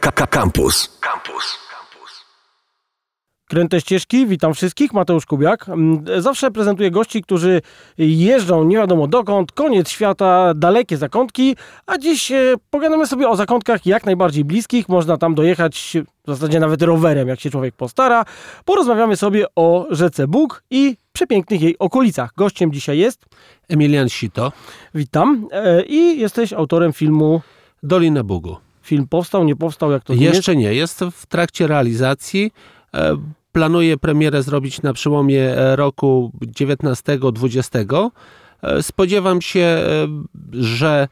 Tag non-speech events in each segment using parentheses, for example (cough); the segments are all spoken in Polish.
Campus. Campus. Kręte ścieżki, witam wszystkich, Mateusz Kubiak. Mm, Zawsze prezentuję gości, którzy jeżdżą nie wiadomo dokąd, koniec świata, dalekie zakątki, a dziś e, pogadamy sobie o zakątkach jak najbardziej bliskich. Można tam dojechać w zasadzie nawet rowerem, jak się człowiek postara. Porozmawiamy sobie o rzece Bóg i przepięknych jej okolicach. Gościem dzisiaj jest, Emilian Sito, witam, e, i jesteś autorem filmu. Dolina Bugu. Film powstał, nie powstał, jak to jest? Jeszcze nie, jest w trakcie realizacji. E, Planuję premierę zrobić na przełomie e, roku 19-20. E, Spodziewam się, że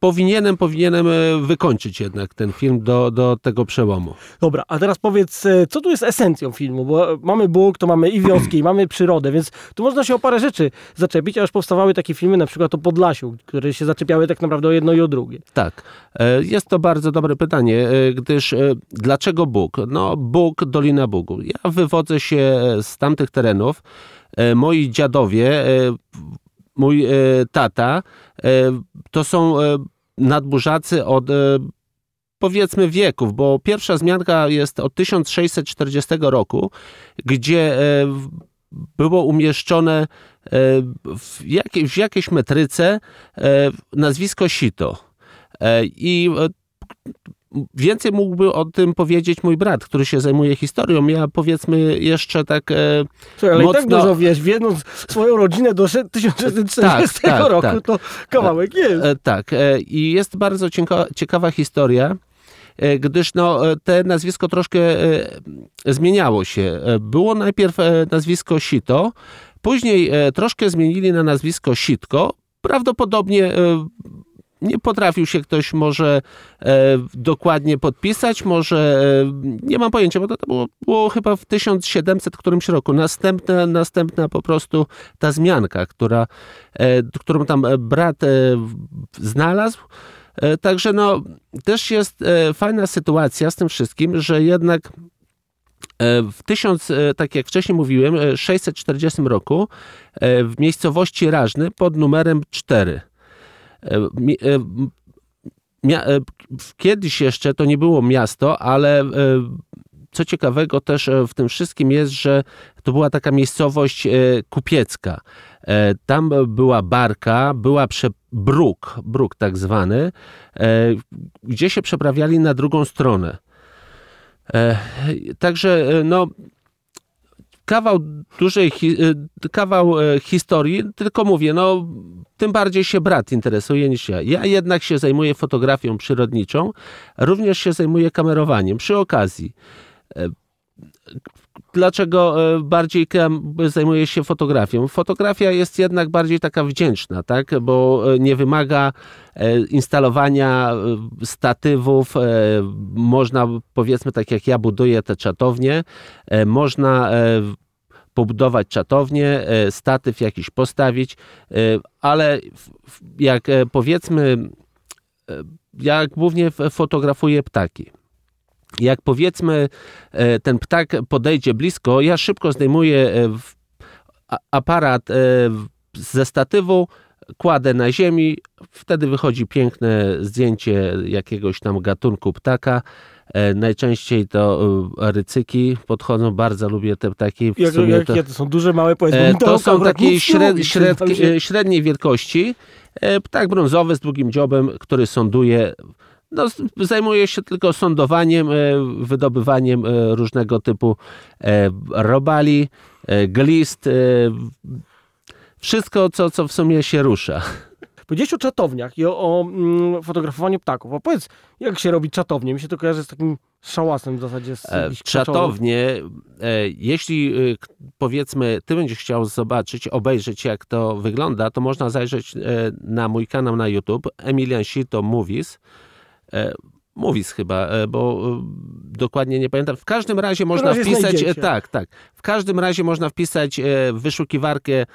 powinienem, powinienem e, wykończyć jednak ten film do, do tego przełomu. Dobra, a teraz powiedz, e, co tu jest esencją filmu? Bo e, mamy Bóg, to mamy i wioski, i mamy przyrodę, więc tu można się o parę rzeczy zaczepić, a już powstawały takie filmy, na przykład o Podlasiu, które się zaczepiały tak naprawdę o jedno i o drugie. Tak, jest to bardzo dobre pytanie, gdyż dlaczego Bóg? No, Bóg, Dolina Bugu. Ja wywodzę się z tamtych terenów. Moi dziadowie, mój e, tata, e, to są e, nadburzacy od powiedzmy wieków, bo pierwsza zmianka jest od 1640 roku, gdzie było umieszczone w, w jakiejś metryce nazwisko Sito. I więcej mógłby o tym powiedzieć mój brat, który się zajmuje historią. Ja powiedzmy jeszcze tak... e, Słuchaj, ale i tak Mocno- dużo wiesz, wiedząc swoją rodzinę do sze- 1640 Tak, tak, roku, tak. to kawałek jest. E, tak. e, I jest bardzo cieka- ciekawa historia, e, gdyż no, e, te nazwisko troszkę e, zmieniało się. E, Było najpierw e, nazwisko Sito, później e, troszkę zmienili na nazwisko Sitko. Prawdopodobnie e, nie potrafił się ktoś może e, dokładnie podpisać, może e, nie mam pojęcia, bo to, to było, było chyba w 1700 którymś roku. Następna, następna po prostu ta zmianka, która, e, którą tam e, brat e, znalazł. E, Także no, też jest fajna sytuacja z tym wszystkim, że jednak w 1000, e, tak jak wcześniej mówiłem, e, 640 roku w miejscowości Rażny pod numerem 4 kiedyś jeszcze to nie było miasto, ale e, co ciekawego też e, w tym wszystkim jest, że to była taka miejscowość e, kupiecka. E, Tam była barka, była prze, bruk, bruk tak zwany, e, gdzie się przeprawiali na drugą stronę. E, Także e, no, kawał dużej, hi- e, kawał e, historii, tylko mówię, no tym bardziej się brat interesuje niż ja. Ja jednak się zajmuję fotografią przyrodniczą, również się zajmuję kamerowaniem przy okazji. Dlaczego e, bardziej zajmuję się fotografią? Fotografia jest jednak bardziej taka wdzięczna, tak? bo e, nie wymaga e, instalowania statywów. Można, powiedzmy, tak jak ja buduję te czatownie, można pobudować czatownię, statyw jakiś postawić, ale jak powiedzmy, ja głównie fotografuję ptaki. Jak powiedzmy e, ten ptak podejdzie blisko, ja szybko zdejmuję e, aparat e, ze statywu, kładę na ziemi, wtedy wychodzi piękne zdjęcie jakiegoś tam gatunku ptaka. Najczęściej to rycyki podchodzą, bardzo lubię te ptaki. W Jak, jak, to- jakie to są duże, małe, powiedz, bo E, mi To są nie śred, śred, średniej wielkości. Ptak brązowy z długim dziobem, który sąduje. No, zajmuje się tylko sądowaniem, e, wydobywaniem e, różnego typu e, robali, glist, wszystko, co, co w sumie się rusza. (laughs) Powiedziałeś o czatowniach i o, o mm, fotografowaniu ptaków. A powiedz, jak się robi czatownię? Mi się to kojarzy z takim szałasem w zasadzie. Z E. Czatownie, e, jeśli e, powiedzmy, ty będziesz chciał zobaczyć, obejrzeć jak to wygląda, to można zajrzeć na mój kanał na YouTube, Emilian Sito Movies. E, Movies chyba, e, bo e, dokładnie nie pamiętam. W każdym razie można wpisać, tak, tak. W każdym razie można wpisać w wyszukiwarkę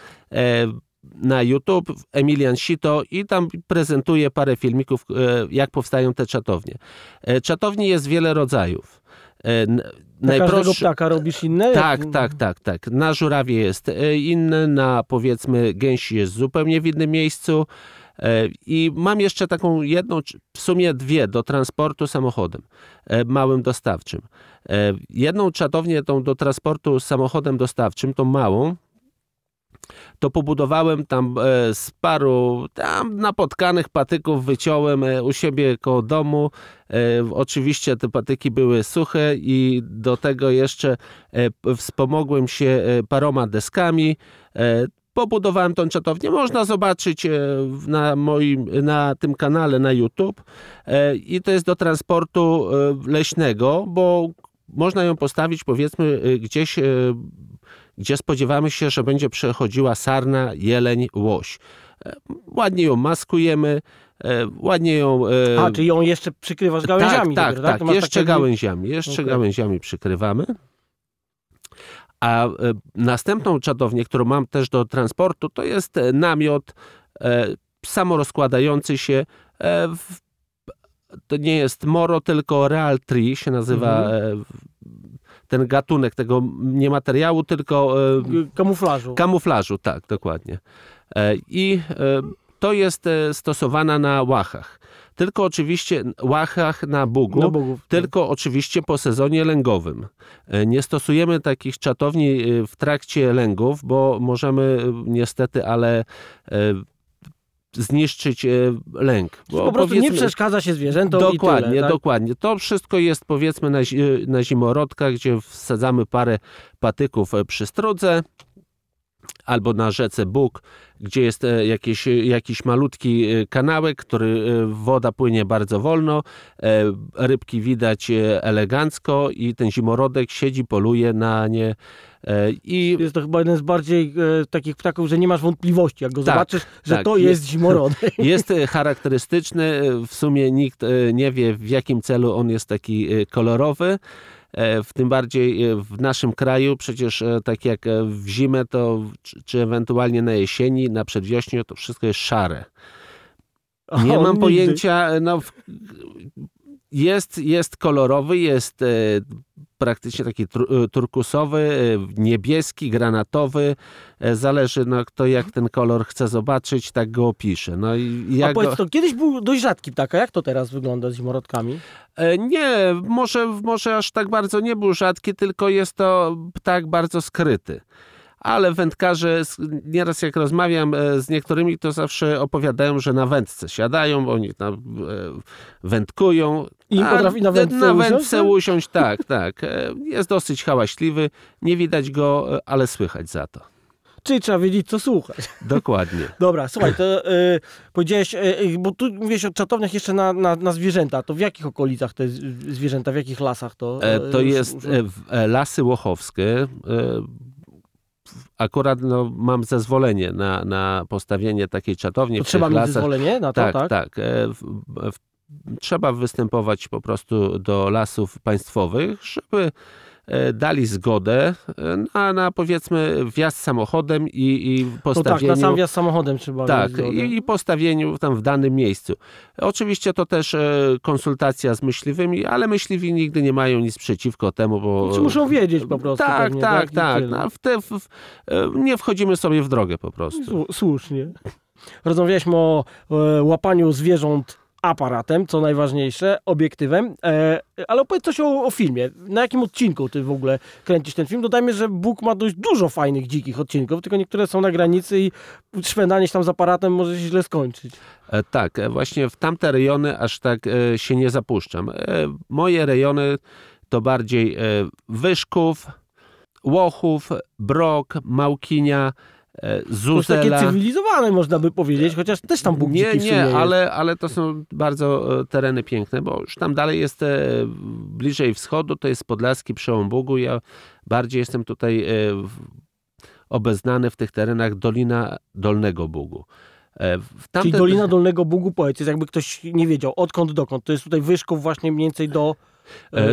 na YouTube Emilian Sito i tam prezentuje parę filmików, jak powstają te czatownie. Czatowni jest wiele rodzajów. Na każdego ptaka robisz inne? tak, tak, tak, tak. Na żurawie jest inny, na powiedzmy gęsi jest zupełnie w innym miejscu. E, I mam jeszcze taką jedną, w sumie dwie do transportu samochodem e, małym dostawczym. E, jedną czatownię tą do transportu samochodem dostawczym, tą małą, to pobudowałem tam z paru tam napotkanych patyków, wyciąłem u siebie koło domu. Oczywiście te patyki były suche i do tego jeszcze wspomogłem się paroma deskami pobudowałem tą czatownię. Można zobaczyć e, na moim, na tym kanale na YouTube e, i to jest do transportu e, leśnego, bo można ją postawić powiedzmy gdzieś, gdzie spodziewamy się, że będzie przechodziła sarna, jeleń, łoś. Ładnie ją maskujemy, ładnie ją... A, czyli ją jeszcze przykrywasz gałęziami? Tak, tak, tak, jeszcze gałęziami, jeszcze okay. gałęziami przykrywamy. A e, następną czatownię, którą mam też do transportu, to jest e, namiot e, samorozkładający się. To nie jest moro, tylko real tree się nazywa mhm. ten gatunek tego nie materiału, tylko kamuflażu. Kamuflażu, tak, dokładnie. I to jest stosowana na łachach tylko oczywiście łachach na Bugu, na Bugów, tak. tylko tak. oczywiście po sezonie lęgowym. E, nie stosujemy takich czatowni e, w trakcie lęgów, bo możemy e, niestety, ale zniszczyć lęk. Bo po prostu nie przeszkadza się zwierzętom Dokładnie, tyle, tak? dokładnie. To wszystko jest powiedzmy na, na zimorodkach, gdzie wsadzamy parę patyków przy strudze, albo na rzece Bóg, gdzie jest e, jakiś, jakiś malutki e, kanałek, który e, woda płynie bardzo wolno, rybki widać elegancko i ten zimorodek siedzi, poluje na nie. I... Jest to chyba jeden z bardziej takich ptaków, że nie masz wątpliwości, jak go tak, zobaczysz, że tak, to jest, jest zimorodek. (laughs) Jest charakterystyczny, w sumie nikt nie wie w jakim celu on jest taki kolorowy. E, w tym bardziej e, w naszym kraju, przecież e, tak jak w zimę, to czy ewentualnie na jesieni, na przedwiośniu, to wszystko jest szare. Nie o, mam nigdy. pojęcia, no, jest, jest kolorowy, jest praktycznie taki turkusowy, niebieski, granatowy. Zależy, no, kto jak ten kolor chce zobaczyć, tak go opisze. No, i ja A powiedz, go... to kiedyś był dość rzadki ptak, a jak to teraz wygląda z zimorodkami? E, nie, może, może aż tak bardzo nie był rzadki, tylko jest to ptak bardzo skryty ale wędkarze, nieraz jak rozmawiam e, z niektórymi, to zawsze opowiadają, że na wędce siadają, oni tam e, wędkują. I potrafi na wędce Na wędce usiąść, usiąść tak, tak. Jest dosyć hałaśliwy, nie widać go, ale słychać za to. Czyli trzeba wiedzieć, co słuchać. Dokładnie. (laughs) Dobra, słuchaj, to y, powiedziałeś, y, bo tu mówiłeś o czatowniach jeszcze na, na, na, zwierzęta. To w jakich okolicach te zwierzęta, w jakich lasach to? E, to jest e, lasy łochowskie. E, akurat no, mam zezwolenie na, na postawienie takiej czatowni. To trzeba mieć zezwolenie na to, tak? Tak, tak. W, w, trzeba występować po prostu do lasów państwowych, żeby E, dali zgodę e, na, na powiedzmy wjazd samochodem i, i postawieniu... No tak, na sam wjazd samochodem trzeba Tak, i, i, postawieniu tam w danym miejscu. Oczywiście to też e, konsultacja z myśliwymi, ale myśliwi nigdy nie mają nic przeciwko temu, bo... Czy muszą wiedzieć po prostu. Tak, pewnie, tak, tak. No, w te, w, nie wchodzimy sobie w drogę po prostu. Słusznie. Rozmawialiśmy o łapaniu zwierząt aparatem, co najważniejsze, obiektywem. E, ale opowiedz coś o, o, filmie. Na jakim odcinku ty w ogóle kręcisz ten film? Dodajmy, że Bóg ma dość dużo fajnych, dzikich odcinków, tylko niektóre są na granicy i szwendanie się tam z aparatem może się źle skończyć. E, tak, e, właśnie w tamte rejony aż tak e, się nie zapuszczam. E, moje rejony to bardziej e, Wyszków, Łochów, Brok, Małkinia, Zuzela. To takie cywilizowane można by powiedzieć, chociaż też tam Bóg Nie, nie, ale, ale to są bardzo e, tereny piękne, bo już tam dalej jest e, bliżej wschodu, to jest Podlaski przełom Bugu. Ja bardziej jestem tutaj e, obeznany w tych terenach Dolina Dolnego Bugu. Tamte... Czyli Dolina Dolnego Bugu, powiedz, jest jakby ktoś nie wiedział, odkąd dokąd. To jest tutaj Wyszków właśnie mniej więcej do...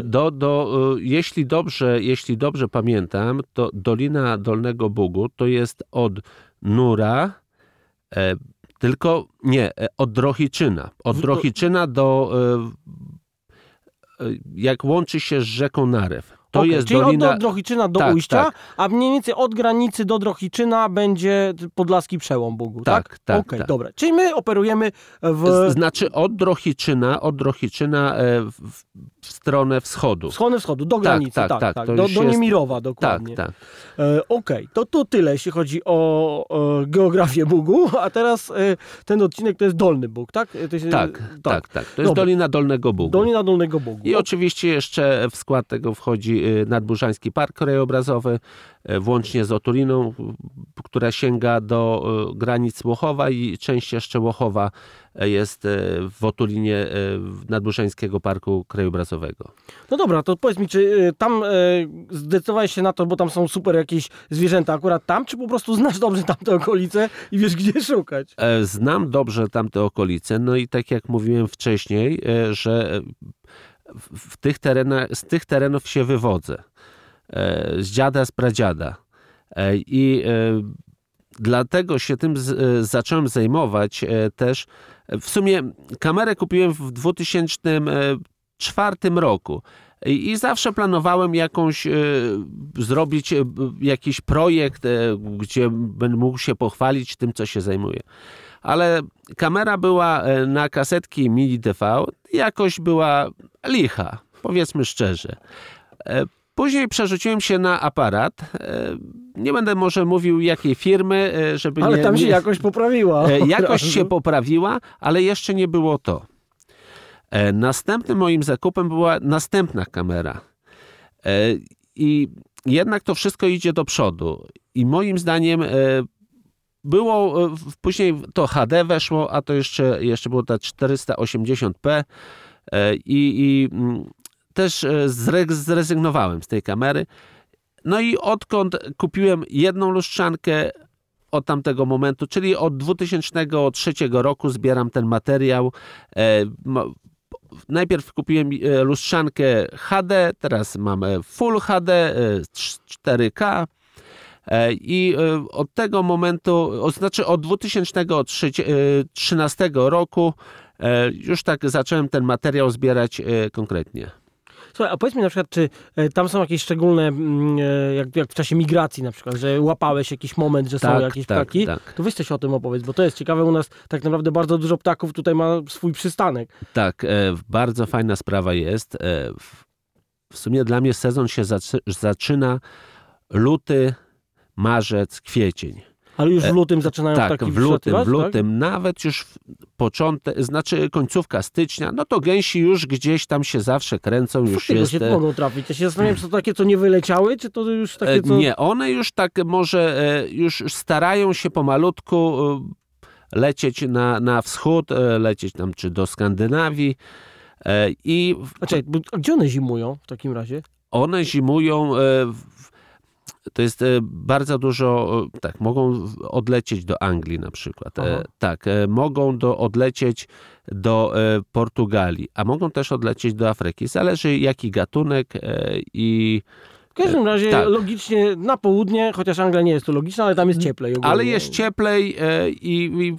Do, do, jeśli, dobrze, jeśli dobrze pamiętam, to Dolina Dolnego Bugu to jest od Nura, e, tylko nie, od Drohiczyna. Od Drohiczyna do, e, jak łączy się z rzeką Narew. To Okej, jest Czyli dolina... od Drohiczyna do Tak, ujścia, tak. a mniej więcej od granicy do Drohiczyna będzie podlaski przełom Bugu, tak? Tak, tak, Okej, tak. dobra. Czyli my operujemy w Znaczy od Drohiczyna, od Drohiczyna e, w, w stronę wschodu. stronę wschodu, do granicy, tak, tak, tak. tak, do, do jest- Niemirowa Tak, dokładnie. tak. E, Okej, to, to tyle, jeśli chodzi o, e, geografię Bugu, a teraz e, ten odcinek to jest Dolny Bóg, tak? E, jest, Tak, tak, tak. To jest Dobra. Dolina Dolnego Bugu. Dolina Dolnego Bugu. I oczywiście jeszcze w skład tego wchodzi y, Nadburzański Park Krajobrazowy, włącznie z Otuliną, która sięga do granic Łochowa i część jeszcze Łochowa jest y, w Otulinie y, Nadburzańskiego Parku Krajobrazowego. No dobra, to powiedz mi, czy e, tam e, zdecydowałeś się na to, bo tam są super jakieś zwierzęta akurat tam, czy po prostu znasz dobrze tamte okolice i wiesz, gdzie szukać? E, Znam dobrze tamte okolice, no i tak jak mówiłem wcześniej, e, że w- tych terenach, z tych terenów się wywodzę. E, Z dziada, z pradziada. E, I e, dlatego się tym z, e, zacząłem zajmować e, też. W sumie kamerę kupiłem w 2004 roku. I, zawsze planowałem jakąś, e, zrobić e, jakiś projekt, e, gdzie będę mógł się pochwalić tym, co się zajmuję. Ale kamera była e, na kasetki mini DV, jakoś była licha, powiedzmy szczerze. Później przerzuciłem się na aparat. E, Nie będę może mówił jakiej firmy, e, żeby Ale nie, tam się nie, jakoś poprawiła. E, razu. się poprawiła, ale jeszcze nie było to. Następnym moim zakupem była następna kamera. I jednak to wszystko idzie do przodu. I moim zdaniem było, później to HD weszło, a to jeszcze, jeszcze było ta 480p e, i, i mm, też e, zre- zrezygnowałem z tej kamery. No i odkąd kupiłem jedną lustrzankę, od tamtego momentu, czyli od 2003 roku zbieram ten materiał. E, najpierw kupiłem e, lustrzankę HD, teraz mam Full HD, e, cz- 4K. E, I od tego momentu, znaczy od 2013 roku, już tak zacząłem ten materiał zbierać konkretnie. Słuchaj, a powiedz mi na przykład, czy e, tam są jakieś szczególne, mm, e, jak, jak w czasie migracji na przykład, że łapałeś jakiś moment, że są Tak, jakieś tak, ptaki? tak. To weź coś o tym opowiedz, bo to jest ciekawe. U nas tak naprawdę bardzo dużo ptaków tutaj ma swój przystanek. Tak, e, bardzo fajna sprawa jest. E, w, w sumie dla mnie sezon się zaczy, zaczyna luty, marzec, kwiecień. Ale już w lutym zaczynają tak, ptaki w lutym, w lutym, Tak? nawet już początek, znaczy końcówka stycznia, no to gęsi już gdzieś tam się zawsze kręcą, już Faktycznie jest... się e, mogą trafić. Ja się zastanawiam, czy to takie, co nie wyleciały, czy to już takie, e, co... Nie, one już tak może, e, już starają się pomalutku e, lecieć na, na wschód, e, lecieć tam czy do Skandynawii e, i w- A, czekaj, gdzie one zimują w takim razie? one zimują. e, w- To jest e, bardzo dużo, tak, mogą odlecieć do Anglii na przykład. E, Aha. Tak, e, mogą do, odlecieć do Portugalii, a mogą też odlecieć do Afryki. Zależy jaki gatunek i. W każdym razie tak. logicznie na południe, chociaż Anglia nie jest tu logiczna, ale tam jest cieplej. Ogólnie. Ale jest cieplej i, i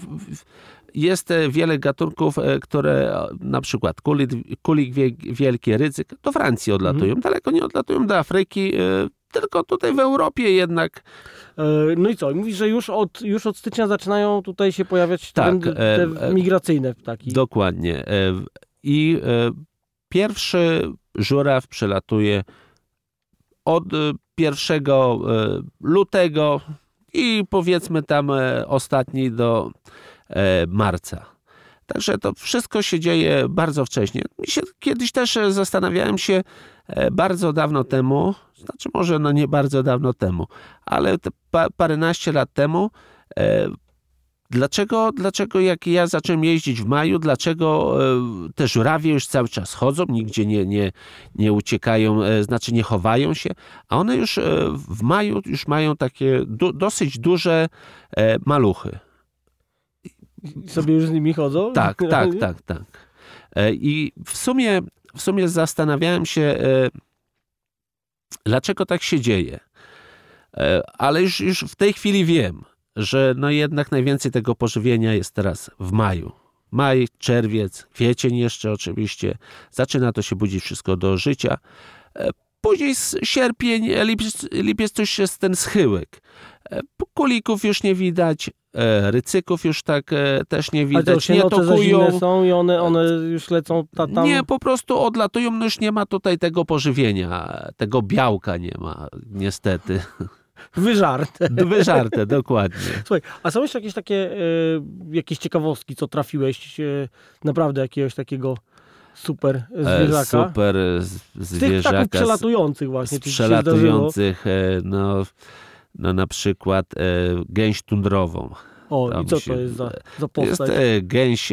jest wiele gatunków, które na przykład kulik, kulik wie- wielki, ryzyk do Francji odlatują. Mhm. Daleko nie odlatują do Afryki, tylko tutaj w Europie jednak E, No i co? Mówisz, że już od, już od stycznia zaczynają tutaj się pojawiać Tak, trendy, te e, e, migracyjne ptaki. Dokładnie. E, I e, pierwszy żuraw przelatuje od e, 1 e, lutego i powiedzmy tam e, ostatni do e, marca. Także to wszystko się dzieje bardzo wcześnie. Się, kiedyś też e, zastanawiałem się e, bardzo dawno temu, znaczy może no nie bardzo dawno temu, ale pa, paręnaście lat temu, e, Dlaczego, dlaczego jak ja zacząłem jeździć w maju, dlaczego e, te żurawie już cały czas chodzą, nigdzie nie, nie, nie uciekają, e, znaczy nie chowają się, a one już e, w maju już mają takie du, dosyć duże maluchy. Sobie już z nimi chodzą? Tak, (laughs) tak, tak, tak. E, I w sumie, w sumie zastanawiałem się, e, dlaczego tak się dzieje. E, Ale już, już w tej chwili wiem, że no jednak najwięcej tego pożywienia jest teraz w maju. Maj, czerwiec, kwiecień jeszcze oczywiście. Zaczyna to się budzić wszystko do życia. E, Później z sierpień, lipiec, lipiec to już jest ten schyłek. E, Kulików już nie widać, e, rycyków już tak e, też nie Ale to widać, już nie tokują. są i one, one już lecą ta, tam. Nie, po prostu odlatują, no już nie ma tutaj tego pożywienia, tego białka nie ma, niestety. (laughs) Wyżarte. (laughs) Wyżarte, dokładnie. Słuchaj, a są jeszcze jakieś takie, e, jakieś ciekawostki, co trafiłeś e, naprawdę jakiegoś takiego super E, zwierzaka? Super tych zwierzaka. ptaków z- przelatujących właśnie. z przelatujących, e, no, no na przykład e, gęś tundrową. O, tam i co się- to jest za, za jest postać? e, gęś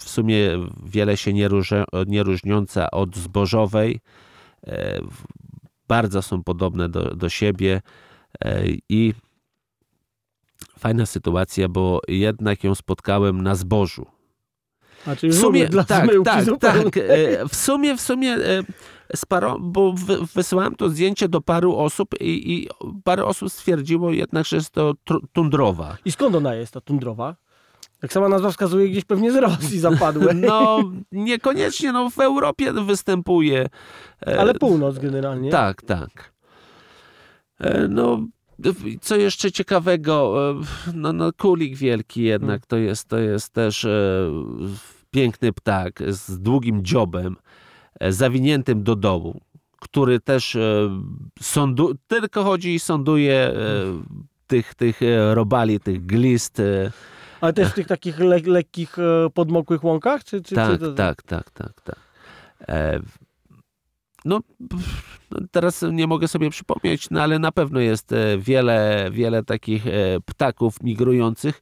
w sumie wiele się nie, nie różniąca od zbożowej. Bardzo są podobne do, do siebie i fajna sytuacja, bo jednak ją spotkałem na zbożu. Czyli W sumie, dla tak, tak, zupełnie. tak. e, W sumie, w sumie, e, paro, bo wy- wysyłałem to zdjęcie do paru osób i, i parę osób stwierdziło jednak, że jest to tundrowa. I skąd ona jest, ta tundrowa? Jak sama nazwa wskazuje, gdzieś pewnie z Rosji zapadły. (laughs) No, niekoniecznie, no w Europie występuje. E, Ale północ generalnie. Tak, tak. No, co jeszcze ciekawego, no, no kulik wielki jednak, to jest, to jest też piękny ptak z długim dziobem, e, zawiniętym do dołu, który też e, sądu, tylko chodzi i sąduje e, tych, tych robali, tych glist. Ale też w tych takich le lekkich, podmokłych łąkach? Czy, czy, tak, czy tak, tak, tak, tak. E, no, no, teraz nie mogę sobie przypomnieć, no ale na pewno jest wiele, wiele takich ptaków migrujących,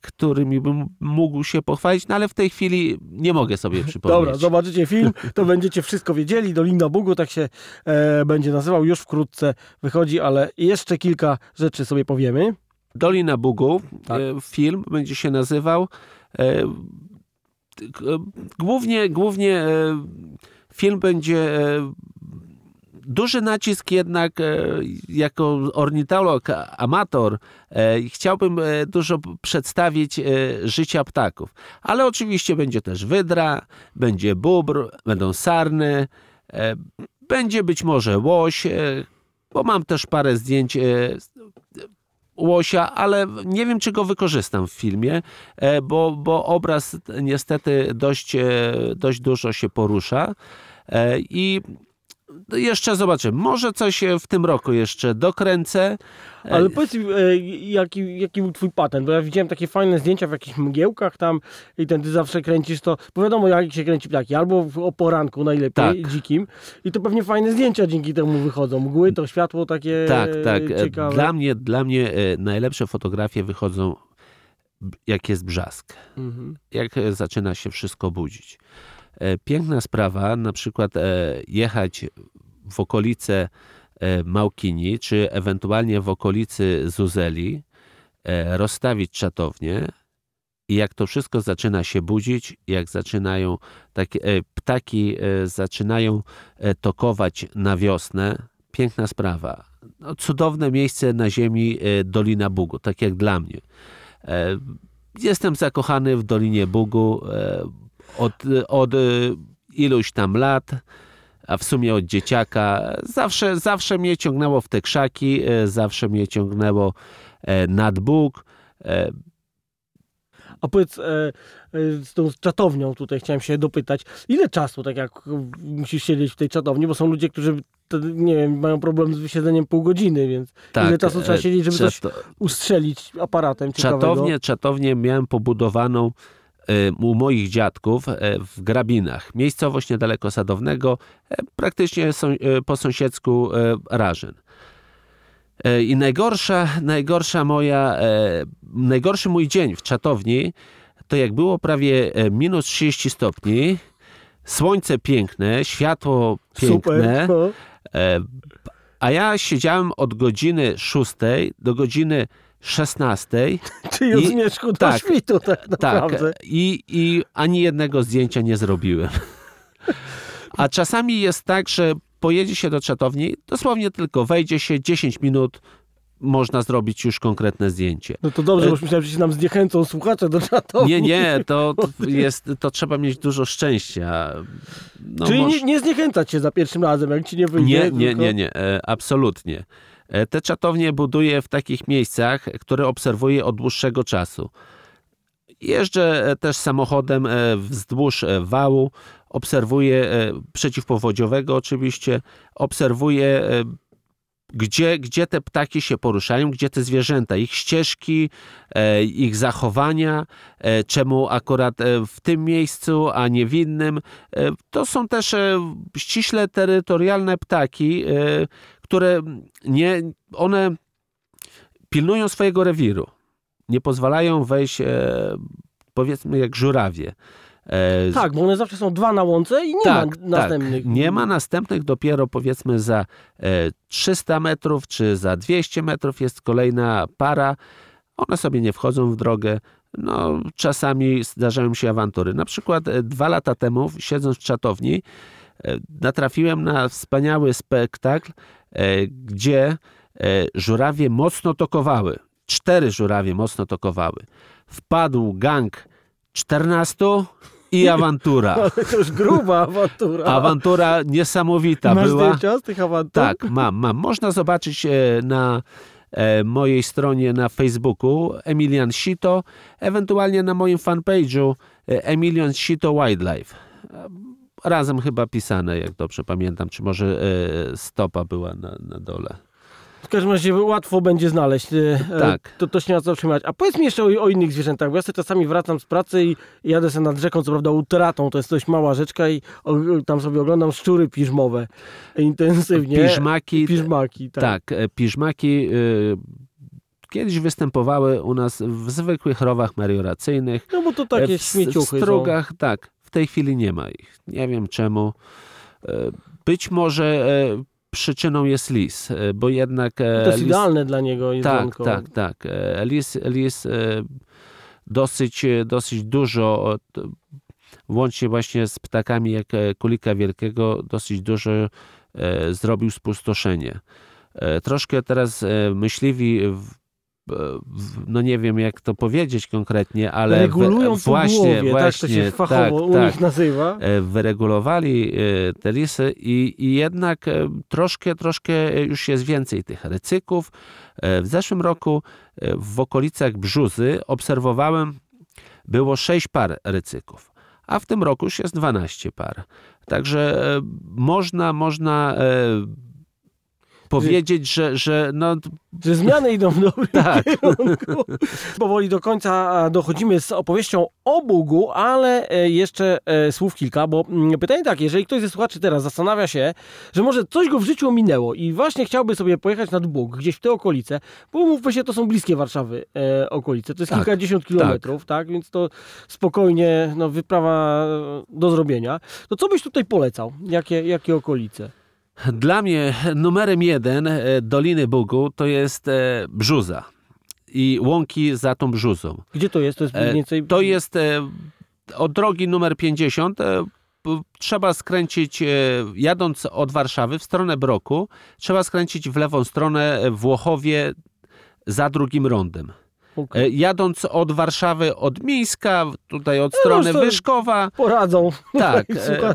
którymi bym mógł się pochwalić, no ale w tej chwili nie mogę sobie (laughs) przypomnieć. Dobra, zobaczycie film, to będziecie wszystko wiedzieli. Dolina Bugu, tak się e, będzie nazywał, już wkrótce wychodzi, ale jeszcze kilka rzeczy sobie powiemy. Dolina Bugu, Tak. e, film będzie się nazywał. E, e, głównie, głównie e, film będzie e, duży nacisk jednak e, jako ornitolog, amator e, chciałbym e, dużo przedstawić życia ptaków. Ale oczywiście będzie też wydra, będzie bóbr, będą sarny, będzie być może łoś, bo mam też parę zdjęć łosia, ale nie wiem, czy go wykorzystam w filmie, bo, bo obraz niestety dość, dość dużo się porusza. I jeszcze zobaczymy. Może coś e, w tym roku jeszcze dokręcę. E, Ale powiedz mi, e, jaki, jaki był twój patent? Bo ja widziałem takie fajne zdjęcia w jakichś mgiełkach tam i ten ty zawsze kręcisz to, bo wiadomo jak się kręci ptaki, albo o poranku najlepiej, Tak. dzikim i to pewnie fajne zdjęcia dzięki temu wychodzą. Mgły, to światło takie Tak, tak. E, ciekawe. Dla mnie, dla mnie e, najlepsze fotografie wychodzą, jak jest brzask. Mhm. jak e, zaczyna się wszystko budzić. E, Piękna sprawa, na przykład e, jechać w okolice e, Małkini, czy ewentualnie w okolicy Zuzeli, rozstawić czatownię i jak to wszystko zaczyna się budzić, jak zaczynają takie ptaki zaczynają tokować na wiosnę, piękna sprawa. No, cudowne miejsce na ziemi Dolina Bugu, tak jak dla mnie. Jestem zakochany w Dolinie Bugu od, od e, iluś tam lat, a w sumie od dzieciaka. Zawsze, zawsze mnie ciągnęło w te krzaki, e, zawsze mnie ciągnęło e, nad Bóg. E, A powiedz, z tą czatownią tutaj chciałem się dopytać, ile czasu tak jak musisz siedzieć w tej czatowni, bo są ludzie, którzy nie wiem, mają problem z wysiedzeniem pół godziny, więc Tak, ile czasu trzeba siedzieć, żeby coś czato- ustrzelić aparatem ciekawego? Czatownię, czatownię miałem pobudowaną u moich dziadków e, w Grabinach. Miejscowość niedaleko Sadownego, e, praktycznie po sąsiedzku Rażyn. I najgorsza, najgorsza moja, najgorszy mój dzień w czatowni, to jak było prawie minus 30 stopni, słońce piękne, światło piękne, Super. No. A ja siedziałem od godziny 6 do godziny 16. Czyli od zmierzchu do tak, świtu tak Tak, naprawdę. i, i ani jednego zdjęcia nie zrobiłem. A czasami jest tak, że pojedzie się do czatowni, dosłownie tylko wejdzie się 10 minut można zrobić już konkretne zdjęcie. No to dobrze, bo już myślałem, że się nam zniechęcą słuchacze do czatowni. Nie, nie, (laughs) to, jest, to trzeba mieć dużo szczęścia. No, Czyli nie, nie zniechęcać się za pierwszym razem, jak ci nie wyjdzie. Nie, nie, tylko... nie, nie, e, absolutnie. E, te czatownie buduję w takich miejscach, które obserwuję od dłuższego czasu. Jeżdżę e, też samochodem wzdłuż wału, obserwuję przeciwpowodziowego oczywiście, obserwuję gdzie, gdzie te ptaki się poruszają, gdzie te zwierzęta, ich ścieżki, e, ich zachowania, e, czemu akurat e, w tym miejscu, a nie w innym. To są też ściśle terytorialne ptaki, które nie, one pilnują swojego rewiru. Nie pozwalają wejść, powiedzmy, jak żurawie. E, tak, bo one zawsze są dwa na łące i nie tak, ma tak. następnych. Tak. Nie ma następnych, dopiero powiedzmy za 300 e, metrów czy za 200 metrów jest kolejna para. One sobie nie wchodzą w drogę. No, czasami zdarzają się awantury. Na przykład e, dwa lata temu, siedząc w czatowni, natrafiłem na wspaniały spektakl, gdzie żurawie mocno tokowały. Cztery żurawie mocno tokowały. Wpadł gang 14 i (laughs) awantura. Ale to już gruba awantura. Awantura niesamowita Masz była. zdjęcia z tych awantur? Tak, mam, mam. Można zobaczyć e, na e, mojej stronie na Facebooku Emilian Sito, ewentualnie na moim fanpage'u e, Emilian Sito Wildlife. Razem chyba pisane, jak dobrze pamiętam, czy może stopa była na, na dole. W każdym razie łatwo będzie znaleźć. E, e, tak. To, to się nie ma co otrzymać. A powiedz mi jeszcze o, o, innych zwierzętach, bo ja sobie czasami wracam z pracy i jadę sobie nad rzeką, co prawda utratą, to jest dość mała rzeczka i o, tam sobie oglądam szczury piżmowe intensywnie. Piżmaki. Piżmaki, tak. Tak, e, piżmaki... Kiedyś występowały u nas w zwykłych rowach melioracyjnych. No bo to takie w, śmieciuchy W strugach, są. tak. W tej chwili nie ma ich. Nie wiem czemu. Być może przyczyną jest lis, e, bo jednak... E, to jest lis, idealne dla niego jedzonko. Tak, tak, tak. E, lis, lis dosyć, dosyć dużo, łącznie właśnie z ptakami jak kulika wielkiego, dosyć dużo zrobił spustoszenie. Troszkę teraz myśliwi no nie wiem jak to powiedzieć konkretnie, ale regulują właśnie, głowie, właśnie, tak to się fachowo tak, u tak, nich nazywa. E, wyregulowali e, te lisy i, i jednak e, troszkę, troszkę już jest więcej tych rycyków. W zeszłym roku w okolicach Brzuzy obserwowałem, było 6 par rycyków, a w tym roku już jest 12 par. Także można, można powiedzieć, że, że no... Że zmiany idą w dobrym (laughs) tak. kierunku. (laughs) Powoli do końca dochodzimy z opowieścią o Bugu, ale e, jeszcze e, słów kilka, bo mm, pytanie takie, jeżeli ktoś ze słuchaczy teraz zastanawia się, że może coś go w życiu ominęło i właśnie chciałby sobie pojechać nad Bóg, gdzieś w te okolice, bo mówmy się, to są bliskie Warszawy e, okolice, to jest tak. kilkadziesiąt kilometrów, tak. tak, więc to spokojnie no, wyprawa do zrobienia. To co byś tutaj polecał? Jakie, jakie okolice? Dla mnie numerem jeden e, Doliny Bugu to jest e, Brzuza i łąki za tą brzuzą. Gdzie to jest? To jest mniej więcej... To jest od drogi numer 50 trzeba skręcić, jadąc od Warszawy w stronę Broku, trzeba skręcić w lewą stronę Włochowie za drugim rondem. Okay. Jadąc od Warszawy, od Mińska, tutaj od no, strony no, Wyszkowa. Poradzą. Tak, (laughs) e,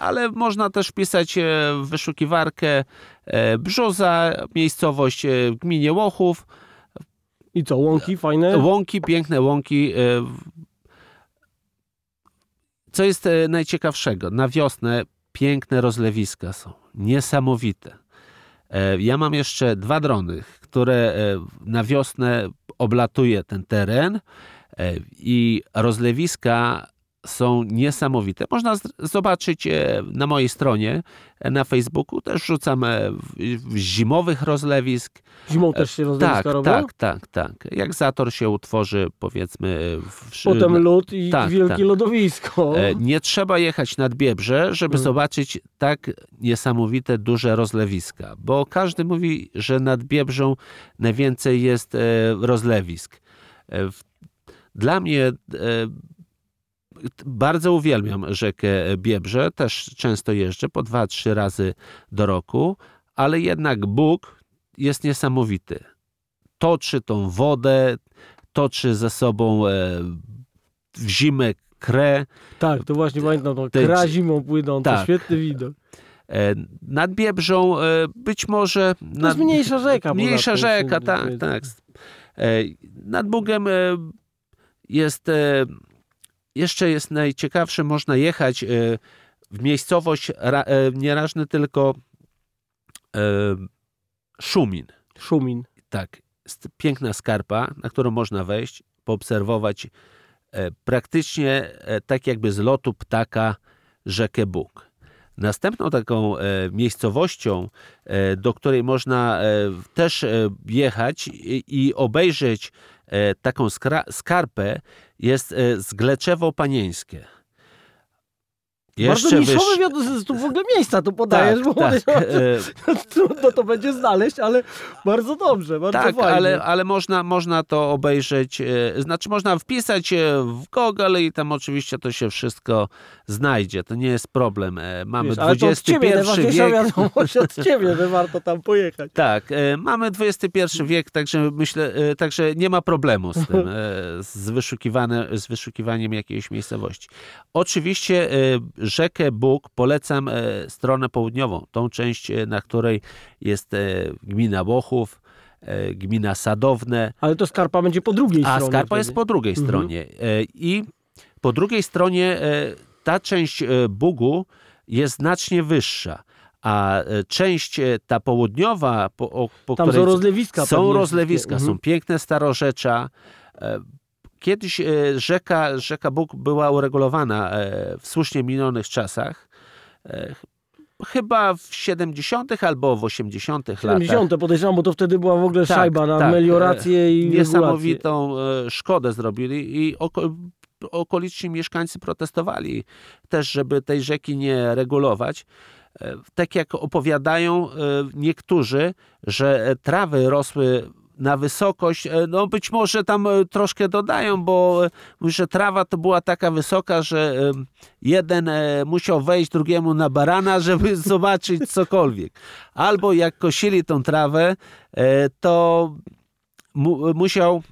ale można też wpisać w wyszukiwarkę e, Brzoza, miejscowość w gminie Łochów. I co, łąki fajne? Łąki, piękne łąki. E, co jest najciekawszego? Na wiosnę piękne rozlewiska są. Niesamowite. Ja mam jeszcze dwa drony, które na wiosnę oblatuje ten teren e, i rozlewiska są niesamowite. Można zobaczyć e, na mojej stronie e, na Facebooku. Też rzucam zimowych rozlewisk. Zimą też się rozlewiska tak, robią? Tak, tak, tak. Jak zator się utworzy, powiedzmy... W... Potem lód i tak, wielkie tak. lodowisko. Nie trzeba jechać nad Biebrze, żeby hmm. zobaczyć tak niesamowite, duże rozlewiska. Bo każdy mówi, że nad Biebrzą najwięcej jest rozlewisk. Dla mnie bardzo uwielbiam rzekę Biebrze, też często jeżdżę po dwa, trzy razy do roku, ale jednak Bóg jest niesamowity. toczy tą wodę, toczy ze sobą e, w zimę krę. Tak, to właśnie pamiętam, no, kra zimą płyną, tak. to świetny widok. E, nad Biebrzą e, być może... Nad, to jest mniejsza rzeka. Mniejsza rzeka, tak, tak. Nad Bugiem jest... Jeszcze jest najciekawsze, można jechać w miejscowość nieważne tylko Szumin. Szumin. Tak. Piękna skarpa, na którą można wejść, poobserwować praktycznie tak jakby z lotu ptaka rzekę Bóg. Następną taką e, miejscowością, e, do której można e, też jechać i obejrzeć taką skarpę jest Zgleczewo Panieńskie. Jeszcze Bardzo niszowy wyż... tu w ogóle miejsca tu podajesz, tak, bo tak. trudno (laughs) to będzie znaleźć, ale bardzo dobrze, bardzo tak, fajnie. Ale, ale można, można to obejrzeć, e, znaczy można wpisać w Google i tam oczywiście to się wszystko znajdzie, to nie jest problem. E, mamy Wiesz, ale XXI ciebie, wiek. wiadomość od (laughs) ciebie, że warto tam pojechać. Tak, e, mamy XXI wiek, także myślę, także nie ma problemu z tym, z, wyszukiwane, z wyszukiwaniem jakiejś miejscowości. Oczywiście rzekę Bóg polecam e, stronę południową, tą część, e, na której jest e, gmina Bochów, gmina Sadowne. Ale to Skarpa będzie po drugiej A stronie. A Skarpa jest po drugiej mhm. stronie. I po drugiej stronie ta część Bugu jest znacznie wyższa a część ta południowa, po, po Tam której są rozlewiska. Są rozlewiska, mhm. są piękne starorzecza, Kiedyś e, rzeka, rzeka Bóg była uregulowana e, w słusznie minionych czasach. E, chyba w 70. albo w 80. 70. latach. 70. podejrzewam, bo to wtedy była w ogóle tak, szajba na tak. meliorację i Niesamowitą regulację. szkodę zrobili i oko okoliczni mieszkańcy protestowali też, żeby tej rzeki nie regulować. Tak jak opowiadają niektórzy, że trawy rosły na wysokość, e, no być może tam e, troszkę dodają, bo e, że trawa to była taka wysoka, że jeden musiał wejść drugiemu na barana, (laughs) żeby zobaczyć cokolwiek. Albo jak kosili tą trawę, to mu, musiał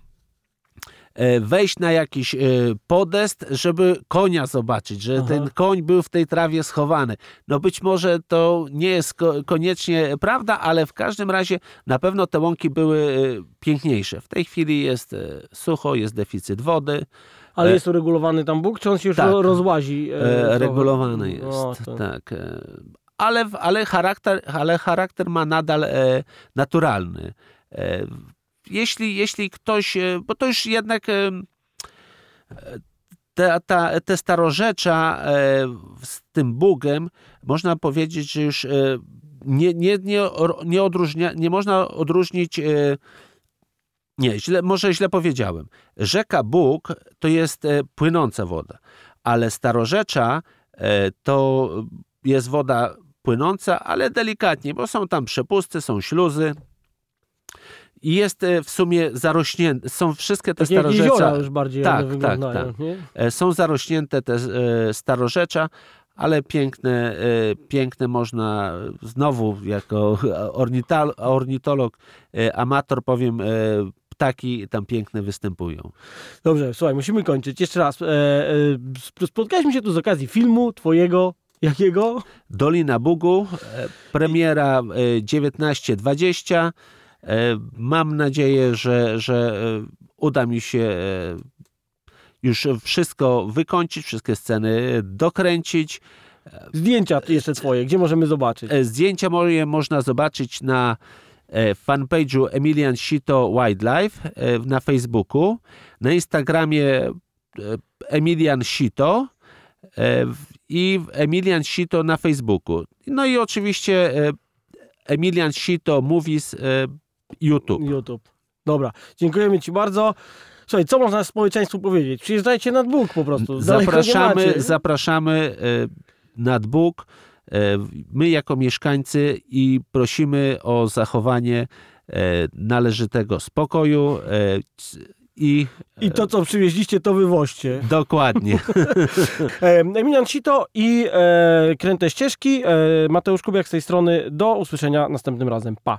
wejść na jakiś e, podest, żeby konia zobaczyć, że Aha. ten koń był w tej trawie schowany. No być może to nie jest koniecznie prawda, ale w każdym razie na pewno te łąki były e, piękniejsze. W tej chwili jest sucho, jest deficyt wody. Ale jest uregulowany tam Bóg, czy on się już tak. rozłazi? E, regulowany jest, o, to... tak. Ale, ale, charakter, ale charakter ma nadal e, naturalny. Jeśli, jeśli ktoś, e, bo to już jednak e, te, ta, te starorzecza e, z tym Bugiem, można powiedzieć, że już nie, nie, nie, nie, odróżnia, nie można odróżnić nie, źle, może źle powiedziałem. Rzeka Bóg to jest płynąca woda, ale starorzecza to jest woda płynąca, ale delikatnie, bo są tam przepusty, są śluzy i jest e, w sumie zarośnięte. Są wszystkie te tak starorzecza. już bardziej tak, tak, tak. E, są zarośnięte te e, starorzecza, ale piękne, piękne można znowu jako (laughs) ornitolog, amator powiem, ptaki tam piękne występują. Dobrze, słuchaj, musimy kończyć. Jeszcze raz. Spotkaliśmy się tu z okazji filmu twojego, jakiego? Dolina Bugu, premiera 1920. E, mam nadzieję, że, że e, uda mi się e, już wszystko wykończyć, wszystkie sceny dokręcić. Zdjęcia jeszcze twoje, gdzie możemy zobaczyć? Zdjęcia moje można zobaczyć na fanpage'u Emilian Sito Wildlife na Facebooku, na Instagramie Emilian Sito i Emilian Sito na Facebooku. No i oczywiście Emilian Sito Movies YouTube. YouTube. Dobra, dziękujemy Ci bardzo. Słuchaj, co można społeczeństwu powiedzieć? Przyjeżdżajcie nad Bóg po prostu. Zapraszamy, zapraszamy e, nad Bóg. E, my jako mieszkańcy i prosimy o zachowanie e, należytego spokoju i, I to, co przywieźliście, to wywoźcie. Dokładnie. (laughs) Emilian Cito i Kręte Ścieżki. Mateusz Kubiak z tej strony. Do usłyszenia następnym razem. Pa.